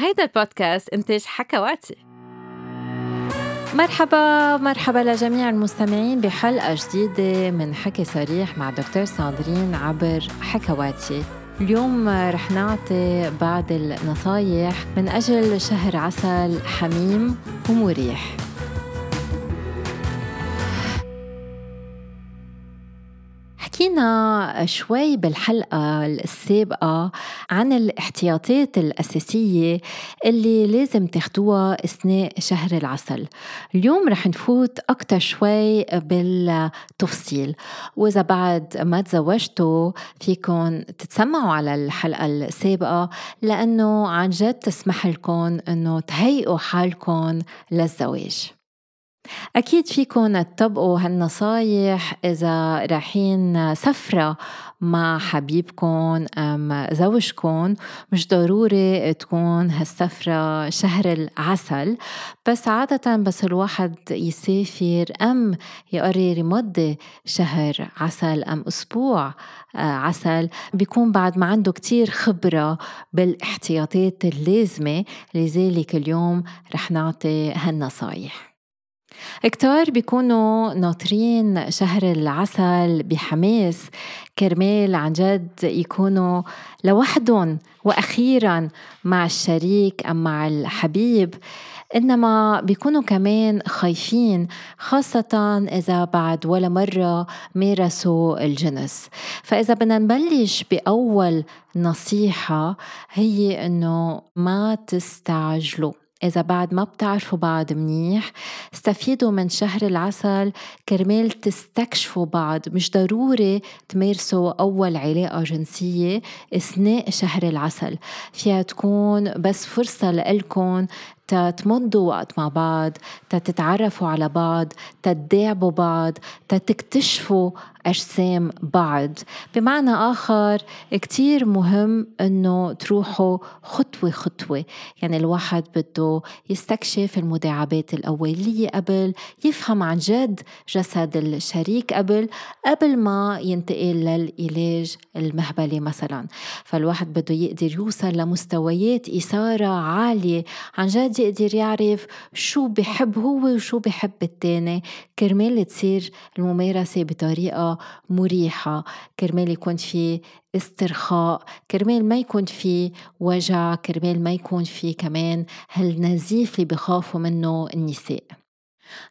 هيدا البودكاست إنتاج حكواتي. مرحبا مرحبا لجميع المستمعين بحلقة جديدة من حكي صريح مع دكتور ساندرين عبر حكواتي. اليوم رح نعطي بعض النصايح من أجل شهر عسل حميم ومريح. حكينا شوي بالحلقة السابقة عن الاحتياطات الأساسية اللي لازم تاخدوها أثناء شهر العسل. اليوم رح نفوت أكتر شوي بالتفصيل. وإذا بعد ما تزوجتوا فيكن تتسمعوا على الحلقة السابقة لأنه عن جد تسمح لكم أنه تهيئوا حالكم للزواج. أكيد فيكن تطبقوا هالنصايح إذا رايحين سفرة مع حبيبكم أم زوجكم مش ضروري تكون هالسفرة شهر العسل بس عادة بس الواحد يسافر أم يقرر يمضي شهر عسل أم أسبوع آه، عسل. بيكون بعد ما عنده كتير خبرة بالاحتياطات اللازمة لذلك اليوم رح نعطي هالنصايح. كتار بيكونوا ناطرين شهر العسل بحماس. كرمال عن جد يكونوا لوحدهم وأخيرا مع الشريك أم مع الحبيب. إنما بيكونوا كمان خايفين خاصه إذا بعد ولا مرة مارسوا الجنس. فإذا بدنا نبلش بأول نصيحة هي إنه ما تستعجلوا. إذا بعد ما بتعرفوا بعض منيح استفيدوا من شهر العسل كرمال تستكشفوا بعض. مش ضروري تمارسوا أول علاقة جنسية أثناء شهر العسل. فيها تكون بس فرصة لإلكم تتمضوا وقت مع بعض تتعرفوا على بعض تتداعبوا بعض تكتشفوا أجسام بعض. بمعنى آخر كتير مهم أنه تروحوا خطوة خطوة. يعني الواحد بده يستكشف المداعبات الأولية قبل يفهم عن جد جسد الشريك قبل قبل ما ينتقل للعلاج المهبلي مثلا. فالواحد بده يقدر يوصل لمستويات إثارة عالية. عن جد يقدر يعرف شو بحب هو وشو بحب التاني. كرمال تصير الممارسة بطريقة مريحة كرمال يكون في استرخاء كرمال ما يكون في وجع كرمال ما يكون في كمان هالنزيف اللي بخافوا منه النساء.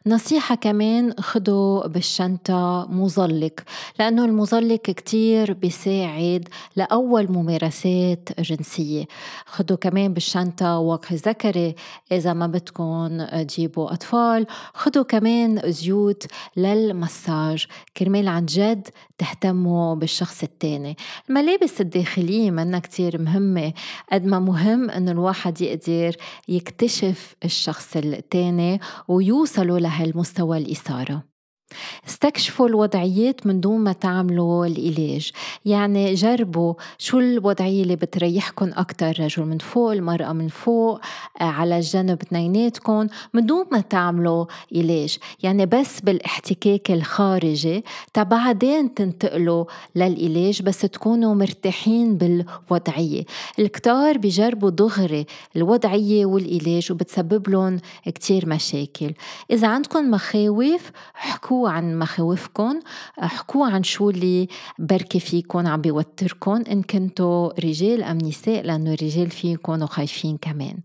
نصيحة كمان خدوا بالشنطة مظلق لأنه المظلق كتير بيساعد لأول ممارسات جنسية. خدوا كمان بالشنطة وقح ذكري إذا ما بدكم تجيبوا أطفال. خدوا كمان زيوت للمساج. كرمال عن جد تهتموا بالشخص التاني. الملابس الداخلية منا كتير مهمة قد ما مهم أنه الواحد يقدر يكتشف الشخص التاني ويوصلوا لهالمستوى الإثارة. استكشفوا الوضعيات من دون ما تعملوا العلاج يعني جربوا شو الوضعية اللي بتريحكم أكتر رجل من فوق المرأة من فوق آه، على الجنب اثنيناتكم من دون ما تعملوا علاج يعني بس بالإحتكاك الخارجي. بعدين تنتقلوا للعلاج بس تكونوا مرتاحين بالوضعية. الكتار بيجربوا دغري الوضعية والعلاج وبتسبب لهم كتير مشاكل. إذا عندكم مخاوف حكوا حكوا عن مخاوفكم حكوا عن شو اللي بركي فيكم عم بيوتركم إن كنتوا رجال أم نساء لأنه الرجال فيه يكونوا خايفين كمان.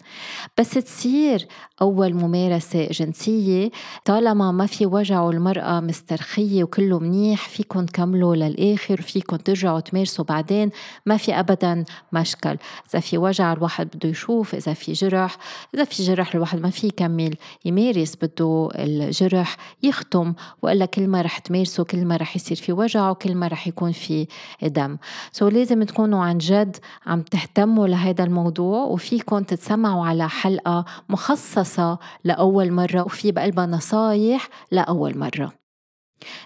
بس تصير أول ممارسة جنسية طالما ما في وجع والمرأة مسترخية وكله منيح فيكم تكملوا للآخر وفيكم ترجعوا تمارسوا بعدين ما في أبدا مشكل. إذا في وجع الواحد بده يشوف إذا في جرح إذا في جرح الواحد ما في يكمل يمارس بده الجرح يختم والا كل ما رح تمارسوا كل ما رح يصير في وجع وكل ما رح يكون في دم. سو so لازم تكونوا عن جد عم تهتموا لهذا الموضوع وفيكم تتسمعوا على حلقة مخصصة لأول مرة وفي بقلبها نصايح لأول مرة.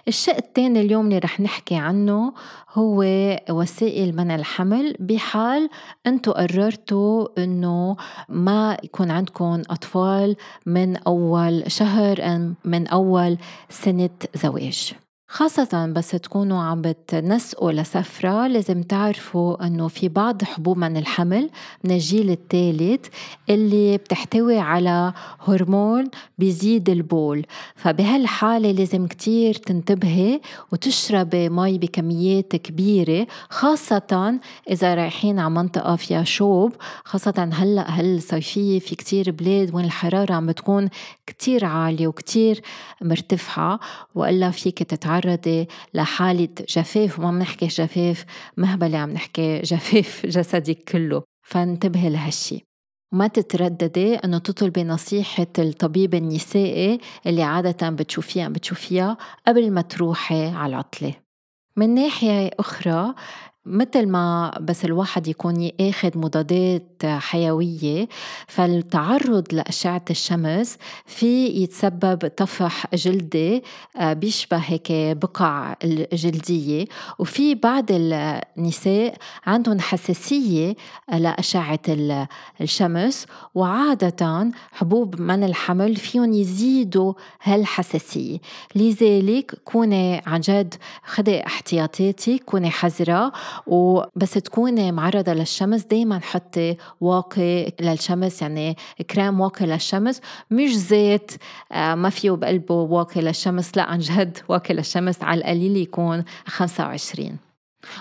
الشيء الثاني اليوم اللي رح نحكي عنه هو وسائل منع الحمل بحال أنتم قررتوا انه ما يكون عندكم أطفال من أول شهر من أول سنة زواج. خاصة بس تكونوا عم بتنسقوا لسفرة لازم تعرفوا إنه في بعض حبوب من الحمل من الجيل الثالث اللي بتحتوي على هرمون بيزيد البول. فبهالحالة لازم كتير تنتبهي وتشربي مي بكميات كبيرة خاصة إذا رايحين على منطقة فيها شوب. خاصة هلأ هالصيفية في كتير بلاد وين الحرارة عم بتكون كتير عالية وكتير مرتفعة وإلا فيك تتعرضي لحالة جفاف وما بنحكي جفاف مهبلة عم نحكي جفاف جسدك كله. فانتبهي لهالشي. وما تترددي إنه تطلبي نصيحة الطبيب النسائي اللي عادة بتشوفيها بتشوفيها قبل ما تروحي على العطلة. من ناحية أخرى مثل ما بس الواحد يكون ياخد مضادات حيوية فالتعرض لأشعة الشمس في يتسبب طفح جلدي آه، بيشبه هيك بقع الجلدية وفي بعض النساء عندهم حساسية لأشعة الشمس وعادة حبوب من الحمل فيهم يزيدوا هالحساسية. لذلك كوني عن جد خدي احتياطاتي كوني حذرة وبس تكوني معرضة للشمس دايما حطي واقي للشمس يعني كريم واقي للشمس. مش زيت آه، ما فيه بقلبه واقي للشمس لا عن جد واقي للشمس على القليل يكون 25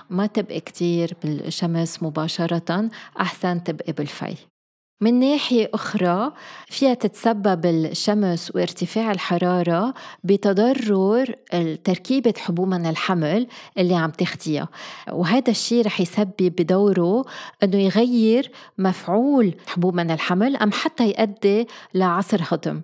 ما تبقي كتير بالشمس مباشرة أحسن تبقي بالفي من ناحية أخرى فيها تتسبب الشمس وارتفاع الحرارة بتضرر تركيبة حبوب من الحمل اللي عم تاخديها وهذا الشيء رح يسبب بدوره أنه يغير مفعول حبوب منع الحمل أم حتى يؤدي لعسر هضم.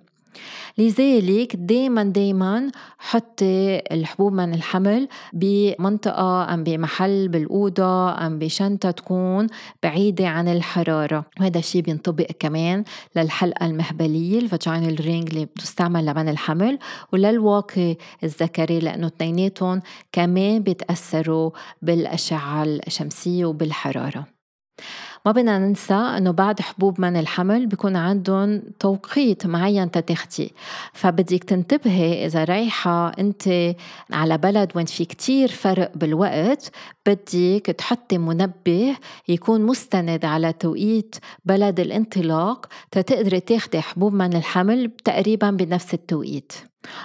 لذلك دايما دايما حطي حبوب منع الحمل بمنطقة أم بمحل بالأوضة أم بشنطة تكون بعيدة عن الحرارة. وهذا الشيء بينطبق كمان للحلقة المهبلية ال vaginal ring اللي بتستعمل لمنع الحمل وللواقي الذكري لأنه اثنيناتهم كمان بيتأثروا بالأشعة الشمسية وبالحرارة. ما بدنا ننسى إنه بعد حبوب من الحمل بيكون عندهم توقيت معين تتاخديه فبدك تنتبهي إذا رايحة أنت على بلد وين في كتير فرق بالوقت بدك تحطي منبه يكون مستند على توقيت بلد الانطلاق تتقدري تاخدي حبوب من الحمل تقريبا بنفس التوقيت.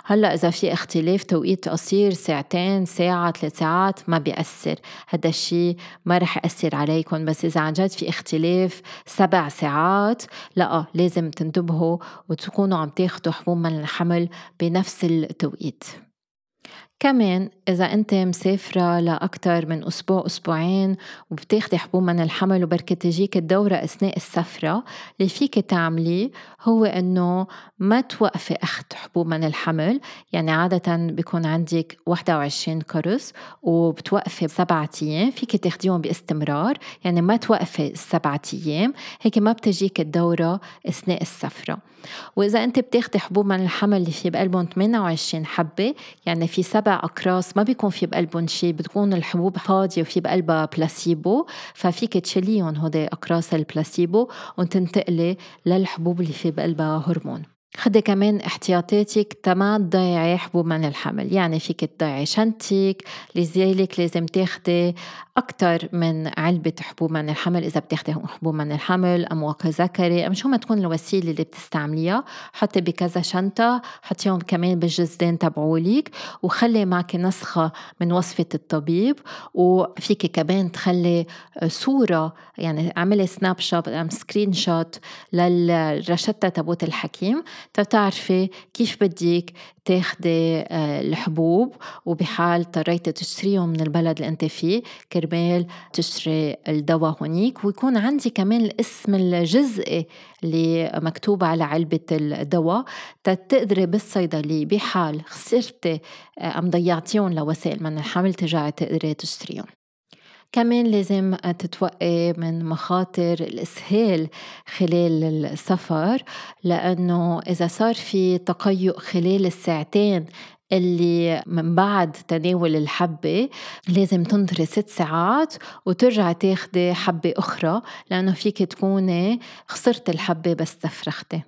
هلا إذا في اختلاف توقيت قصير ساعتين ساعة ثلاث ساعات ما بيأثر. هذا الشيء ما رح يأثر عليكم. بس إذا عن جد في اختلاف سبع ساعات لا لازم تنتبهوا وتكونوا عم تاخدوا حبوب من الحمل بنفس التوقيت. كمان إذا أنت مسافرة لأكثر من أسبوع أسبوعين وبتاخدي حبوب من الحمل وبركة تجيك الدورة أثناء السفرة اللي فيك تعمليه هو إنه ما توقفي أخذ حبوب من الحمل. يعني عادة بيكون عندك 21 قرص وبتوقفي سبعة أيام. فيك تاخديهم باستمرار. يعني ما توقفي السبعة أيام. هيك ما بتجيك الدورة أثناء السفرة. وإذا أنت بتاخدي حبوب من الحمل اللي في بقلبهم 28 حبة يعني في سبع أقراص ما بيكون في بقلبهم شيء بتكون الحبوب فاضية وفي بقلبها بلاسيبو ففيك تشيليهم هودي أقراص البلاسيبو وتنتقلي للحبوب اللي في بقلبها هرمون. خدي كمان احتياطاتك تما تضيعي حبوب من الحمل. يعني فيك تضيعي شنطتك لذلك لازم تاخدي أكثر من علبة حبوب من الحمل. إذا بتاخدي حبوب من الحمل أم واقي ذكري أم شو ما تكون الوسيلة اللي بتستعمليها حطي بكذا شنطة حطيهم كمان بالجزدان تبعولك وخلي معك نسخة من وصفة الطبيب. وفيك كمان تخلي صورة يعني اعملي snapshot أم screenshot للروشتة تبعت الحكيم. تتعرفي كيف بدك تاخدي آه، الحبوب وبحال اضطريتي تشتريهم من البلد اللي انت فيه. كرمال تشتري الدواء هونيك ويكون عندي كمان الاسم الجزئي اللي مكتوب على علبة الدواء. تقدري بالصيدلية بحال خسرتي آه، أم ضيعتيهم لوسائل من الحمل ترجعي تقدري تشتريهم. كمان لازم تتوقي من مخاطر الإسهال خلال السفر لأنه إذا صار في تقيؤ خلال الساعتين اللي من بعد تناول الحبة لازم تنطري ست ساعات وترجعي تاخدي حبة أخرى لأنه فيك تكوني خسرت الحبة بس تفرختي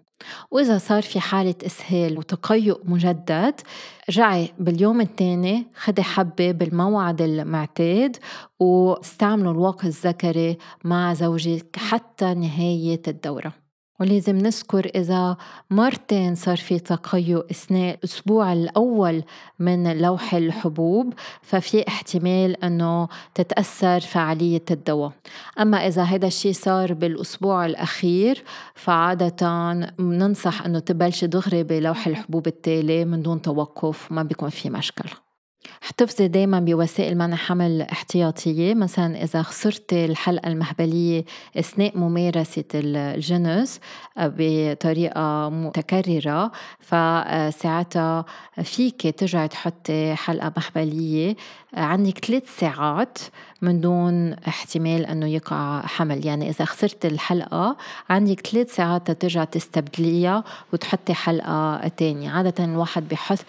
وإذا صار في حالة إسهال وتقيؤ مجدد رجعي باليوم الثاني خدي حبة بالموعد المعتاد واستعملوا الوقت الذكري مع زوجك حتى نهاية الدورة. ولازم نذكر إذا مرتين صار في تقيؤ أثناء الأسبوع الأول من لوح الحبوب ففي احتمال أنه تتأثر فعالية الدواء. أما إذا هذا الشيء صار بالأسبوع الأخير فعادة ننصح أنه تبلش دغري بلوح الحبوب التالي من دون توقف ما بيكون في مشكلة. احتفظي دايما بوسائل منع حمل احتياطية مثلا إذا خسرتي الحلقة المهبلية أثناء ممارسة الجنس بطريقة متكررة فساعتها فيك ترجعي تحطي حلقة مهبلية عندك ثلاث ساعات من دون احتمال إنه يقع حمل. يعني إذا خسرت الحلقة عندك ثلاث ساعات ترجع تستبدليها وتحطي حلقة تانية. عادة الواحد بحط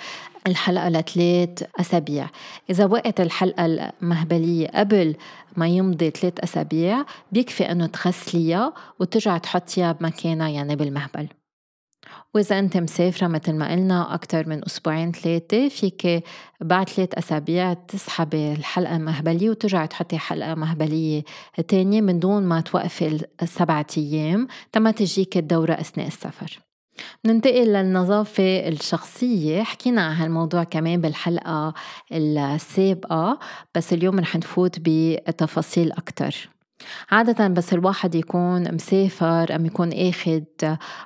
الحلقة لثلاث أسابيع. إذا وقت الحلقة المهبلية قبل ما يمضي ثلاث أسابيع بيكفي أنه تغسليها وترجع تحطيها بمكانها يعني بالمهبل. وإذا أنت مسافرة مثل ما قلنا أكثر من أسبوعين ثلاثة فيك بعد ثلاث أسابيع تسحبي الحلقة المهبلية وترجعي تحطي حلقة مهبلية تانية من دون ما توقفي السبعة أيام تما تجيك الدورة أثناء السفر. ننتقل للنظافة الشخصية. حكينا عن هالموضوع كمان بالحلقة السابقة بس اليوم رح نفوت بتفاصيل أكتر. عادة بس الواحد يكون مسافر أم يكون أخد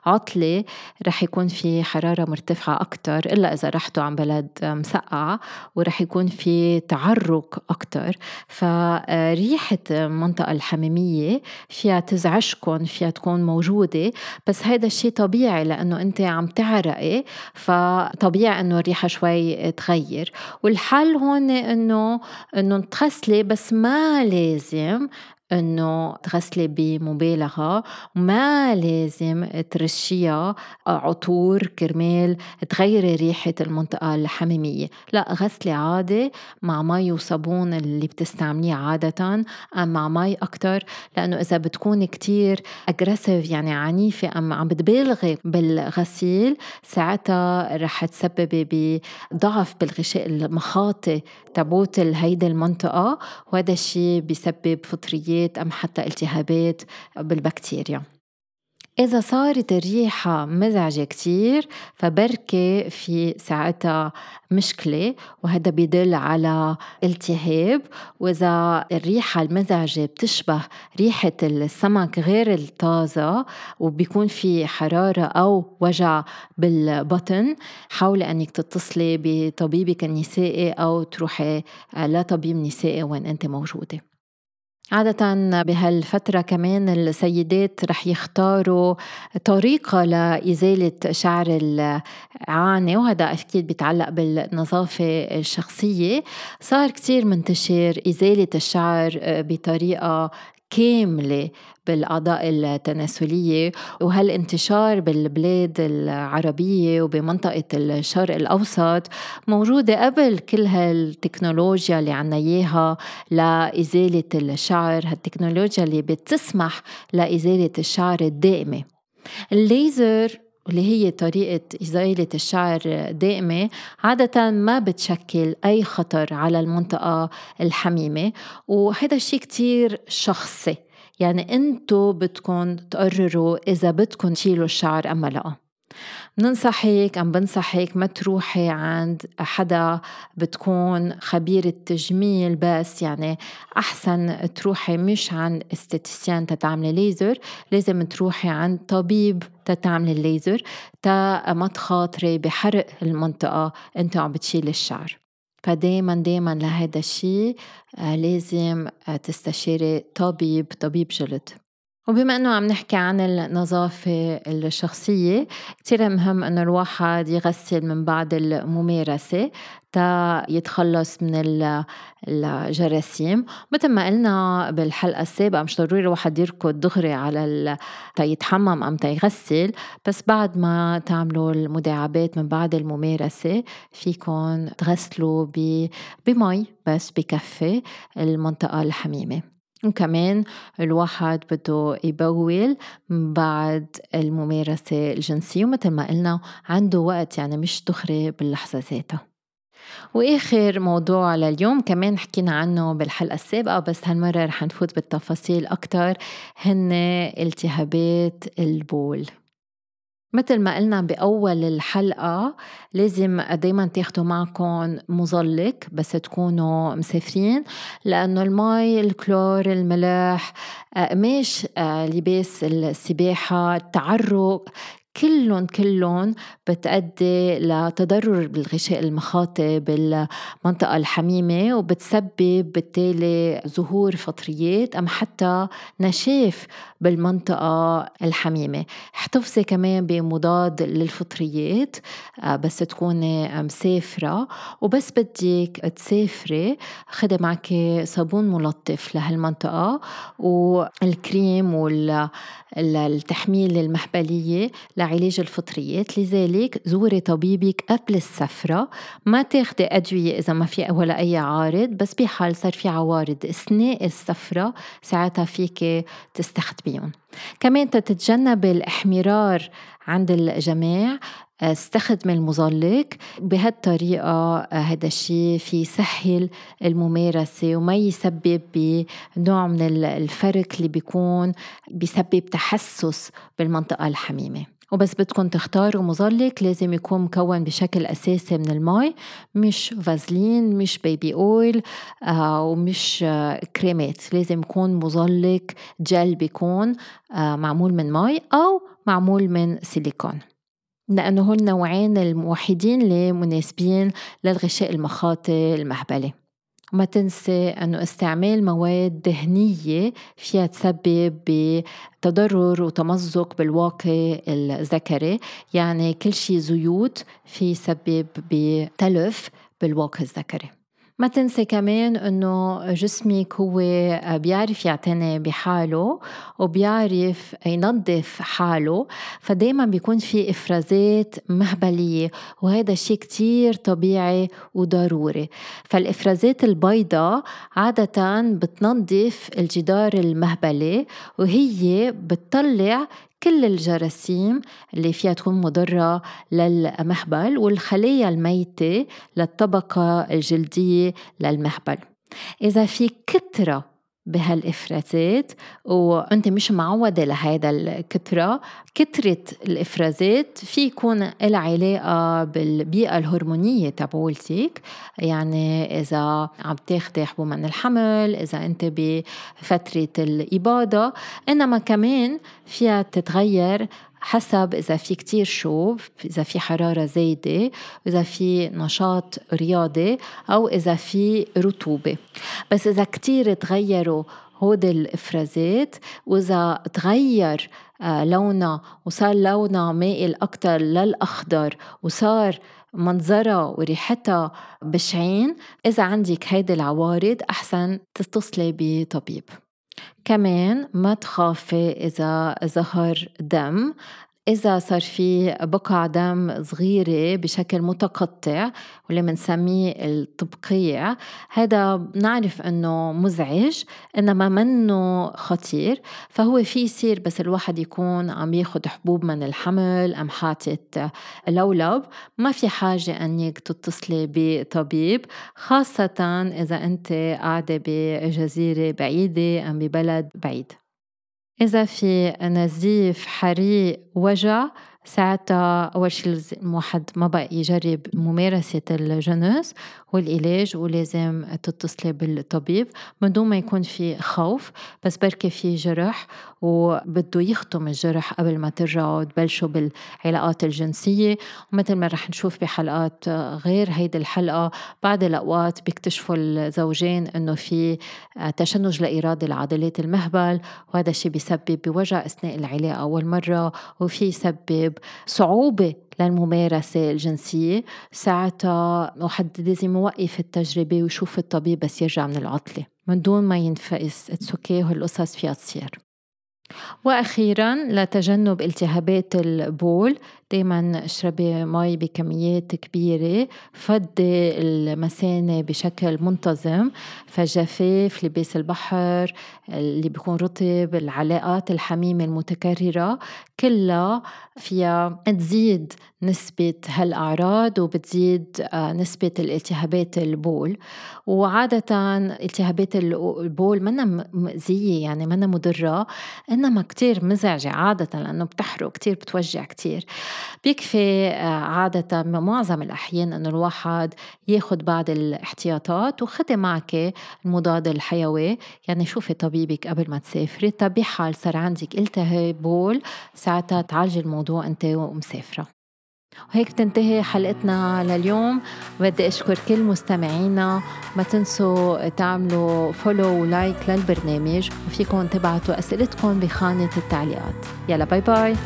عطلة رح يكون في حرارة مرتفعة أكتر إلا إذا رحتوا عن بلد مسقعة ورح يكون في تعرق أكتر. فريحة المنطقة الحميمية فيها تزعجكم فيها تكون موجودة بس هذا الشيء طبيعي لأنه أنت عم تعرقي فطبيعي أنه الريحة شوي تغير. والحل هون أنه أنه تغسلي بس ما لازم إنه تغسلي بمبالغة ما لازم ترشيها عطور كرمال تغيري ريحة المنطقة الحميمية. لا غسلي عادي مع مي وصابون اللي بتستعمليه عادة أم مع مي أكثر لأنه إذا بتكون كتير aggressive يعني عنيفة أم عم بتبالغي بالغسيل ساعتها رح تسببي بضعف بالغشاء المخاطي تبوت هيدي المنطقة. وهذا الشيء بيسبب فطريات التهابات أم حتى التهابات بالبكتيريا. إذا صارت الريحة مزعجة كتير فبركة في ساعتها مشكلة وهذا بيدل على التهاب. وإذا الريحة المزعجة بتشبه ريحة السمك غير الطازة وبيكون في حرارة أو وجع بالبطن حاولي أنك تتصلي بطبيبك النسائي أو تروحي لطبيب نسائي وين أنت موجودة. عادة بهالفترة كمان السيدات رح يختاروا طريقة لإزالة شعر العانة وهذا أكيد بيتعلق بالنظافة الشخصية. صار كتير منتشر إزالة الشعر بطريقة كاملة بالأعضاء التناسلية وهالانتشار بالبلاد العربية وبمنطقة الشرق الأوسط موجودة قبل كل هالتكنولوجيا اللي عنا إياها لإزالة الشعر هالتكنولوجيا اللي بتسمح لإزالة الشعر الدائمة. الليزر واللي هي طريقة إزالة الشعر دائمة عادة ما بتشكل أي خطر على المنطقة الحميمة. وهذا الشيء كتير شخصي. يعني أنتو بدكم تقرروا إذا بدكم تشيلوا الشعر أم لا. بننصحك أم بنصحك ما تروحي عند حدا بتكون خبيرة تجميل بس يعني أحسن تروحي مش عند استيتيسيان تتعملي ليزر لازم تروحي عند طبيب تتعملي الليزر تا ما تخاطري بحرق المنطقة انت عم بتشيلي الشعر. فدايما دايما لهذا الشيء آه، لازم آه، تستشيري طبيب طبيب جلد. وبما إنه عم نحكي عن النظافة الشخصية كتير مهم إنه الواحد يغسل من بعد الممارسة تا يتخلص من الجراثيم. مثل ما قلنا بالحلقة السابقة مش ضروري الواحد يركض دغري على تا يتحمم أم تا يغسل بس بعد ما تعملوا المداعبات من بعد الممارسة فيكن تغسلوا بمي بس بكفي المنطقة الحميمة. وكمان الواحد بده يبول بعد الممارسة الجنسية ومثل ما قلنا عنده وقت يعني مش دغري باللحظة ذاتها. وآخر موضوع لليوم كمان حكينا عنه بالحلقة السابقة بس هالمرة رح نفوت بالتفاصيل أكثر هن التهابات البول. مثل ما قلنا بأول الحلقة لازم دايما تاخدوا معكم مظلق بس تكونوا مسافرين لأنه المي الكلور الملح قماش آه، لباس السباحة التعرق كلهم كلهم بتأدي لتضرر بالغشاء المخاطي بالمنطقة الحميمة وبتسبب بالتالي ظهور فطريات أم حتى نشاف بالمنطقة الحميمة. احتفظي كمان بمضاد للفطريات آه، بس تكوني مسافرة وبس بدك تسافري خدي معك صابون ملطف لهالمنطقة والكريم والتحميل المحبلية لعلاج الفطريات لذلك زوري طبيبك قبل السفرة. ما تاخدي أدوية إذا ما في ولا أي عارض بس بحال صار في عوارض أثناء السفرة ساعتها فيك تستخدميهم. كمان تتجنب الإحمرار عند الجماع استخدم المظلق بهالطريقة. هذا الشيء في سهل الممارسة وما يسبب بنوع من الفرق اللي بيكون بيسبب تحسس بالمنطقة الحميمة. وبس بدكم تختاروا مظلق لازم يكون مكون بشكل أساسي من المي مش فازلين مش بيبي أويل آه ومش آه كريمات. لازم يكون مظلق جل بيكون آه معمول من مي أو معمول من سيليكون. لأنه هول النوعين الوحيدين اللي مناسبين للغشاء المخاطي المهبلي وما تنسي أنه استعمال مواد دهنية فيها تسبب بتضرر وتمزق بالواقي الذكري. يعني كل شيء زيوت في يسبب بتلف بالواقي الذكري. ما تنسي كمان إنه جسمك هو بيعرف يعتني بحاله وبيعرف ينظف حاله فدايما بيكون في إفرازات مهبلية وهذا شيء كتير طبيعي وضروري. فالإفرازات البيضاء عادة بتنظف الجدار المهبلي وهي بتطلع كل الجراثيم اللي فيها تكون مضرة للمهبل والخلايا الميتة للطبقة الجلدية للمهبل. إذا في كترة بهالإفرازات وأنت مش معودة لهيدا الكترة كترة الإفرازات في يكون لها علاقة بالبيئة الهرمونية تبعولتك. يعني إذا عم تاخدي حبوب من الحمل إذا أنت بفترة الإباضة. إنما كمان فيها تتغير حسب إذا في كتير شوب إذا في حرارة زايدة إذا في نشاط رياضي أو إذا في رطوبة. بس إذا كتير تغيروا هود الإفرازات وإذا تغير آه، لونها وصار لونها مائل أكتر للأخضر وصار منظرها وريحتها بشعين إذا عندك هيدي العوارض أحسن تتصلي بطبيب. كمان ما تخافي إذا ظهر دم إذا صار في بقع دم صغيرة بشكل متقطع واللي بنسميه التبقيع هذا نعرف إنه مزعج إنما منه خطير. فهو في يصير بس الواحد يكون عم ياخد حبوب من الحمل أم حاطط لولب ما في حاجة إنك تتصلي بطبيب خاصة إذا أنت قاعدة بجزيرة بعيدة أم ببلد بعيد. إذا في نزيف حريق وجع ساعتها أول شيء الواحد ما بقى يجرب ممارسة الجنس والعلاج ولازم تتصلي بالطبيب من دون ما يكون في خوف بس بركي في جرح وبده يختم الجرح قبل ما ترجعوا تبلشوا بالعلاقات الجنسية. ومثل ما رح نشوف بحلقات غير هيدي الحلقة بعد الأوقات بيكتشفوا الزوجين إنه في تشنج لا إرادي لعضلات المهبل وهذا الشيء بيسبب بوجع أثناء العلاقة أول مرة وفي يسبب صعوبة للممارسة الجنسية ساعتها واحد لازم يوقف التجربة ويشوف الطبيب بس يرجع من العطلة من دون ما ينفقس. اتس هالقصص فيها تصير. وأخيرا لتجنب التهابات البول دايما اشربي مي بكميات كبيرة فضي المثانة بشكل منتظم فالجفاف لباس البحر اللي بيكون رطب العلاقات الحميمة المتكررة كلها فيها تزيد نسبة هالأعراض وبتزيد آه، نسبة الالتهابات البول. وعادة التهابات البول منا مؤذية يعني منا مضرة إنما كتير مزعجة عادة لأنه بتحرق كتير بتوجع كتير. بيكفي آه، عادة بمعظم الأحيان إنه الواحد ياخد بعض الاحتياطات وخدي معك المضاد الحيوي. يعني شوفي طبيبك قبل ما تسافري طب بحال صار عندك التهاب بول ساعتها تعالجي الموضوع أنت ومسافرة. وهيك بتنتهي حلقتنا لليوم. بدي أشكر كل مستمعينا. ما تنسوا تعملوا follow و like للبرنامج وفيكم تبعتوا أسئلتكم بخانة التعليقات. يلا bye bye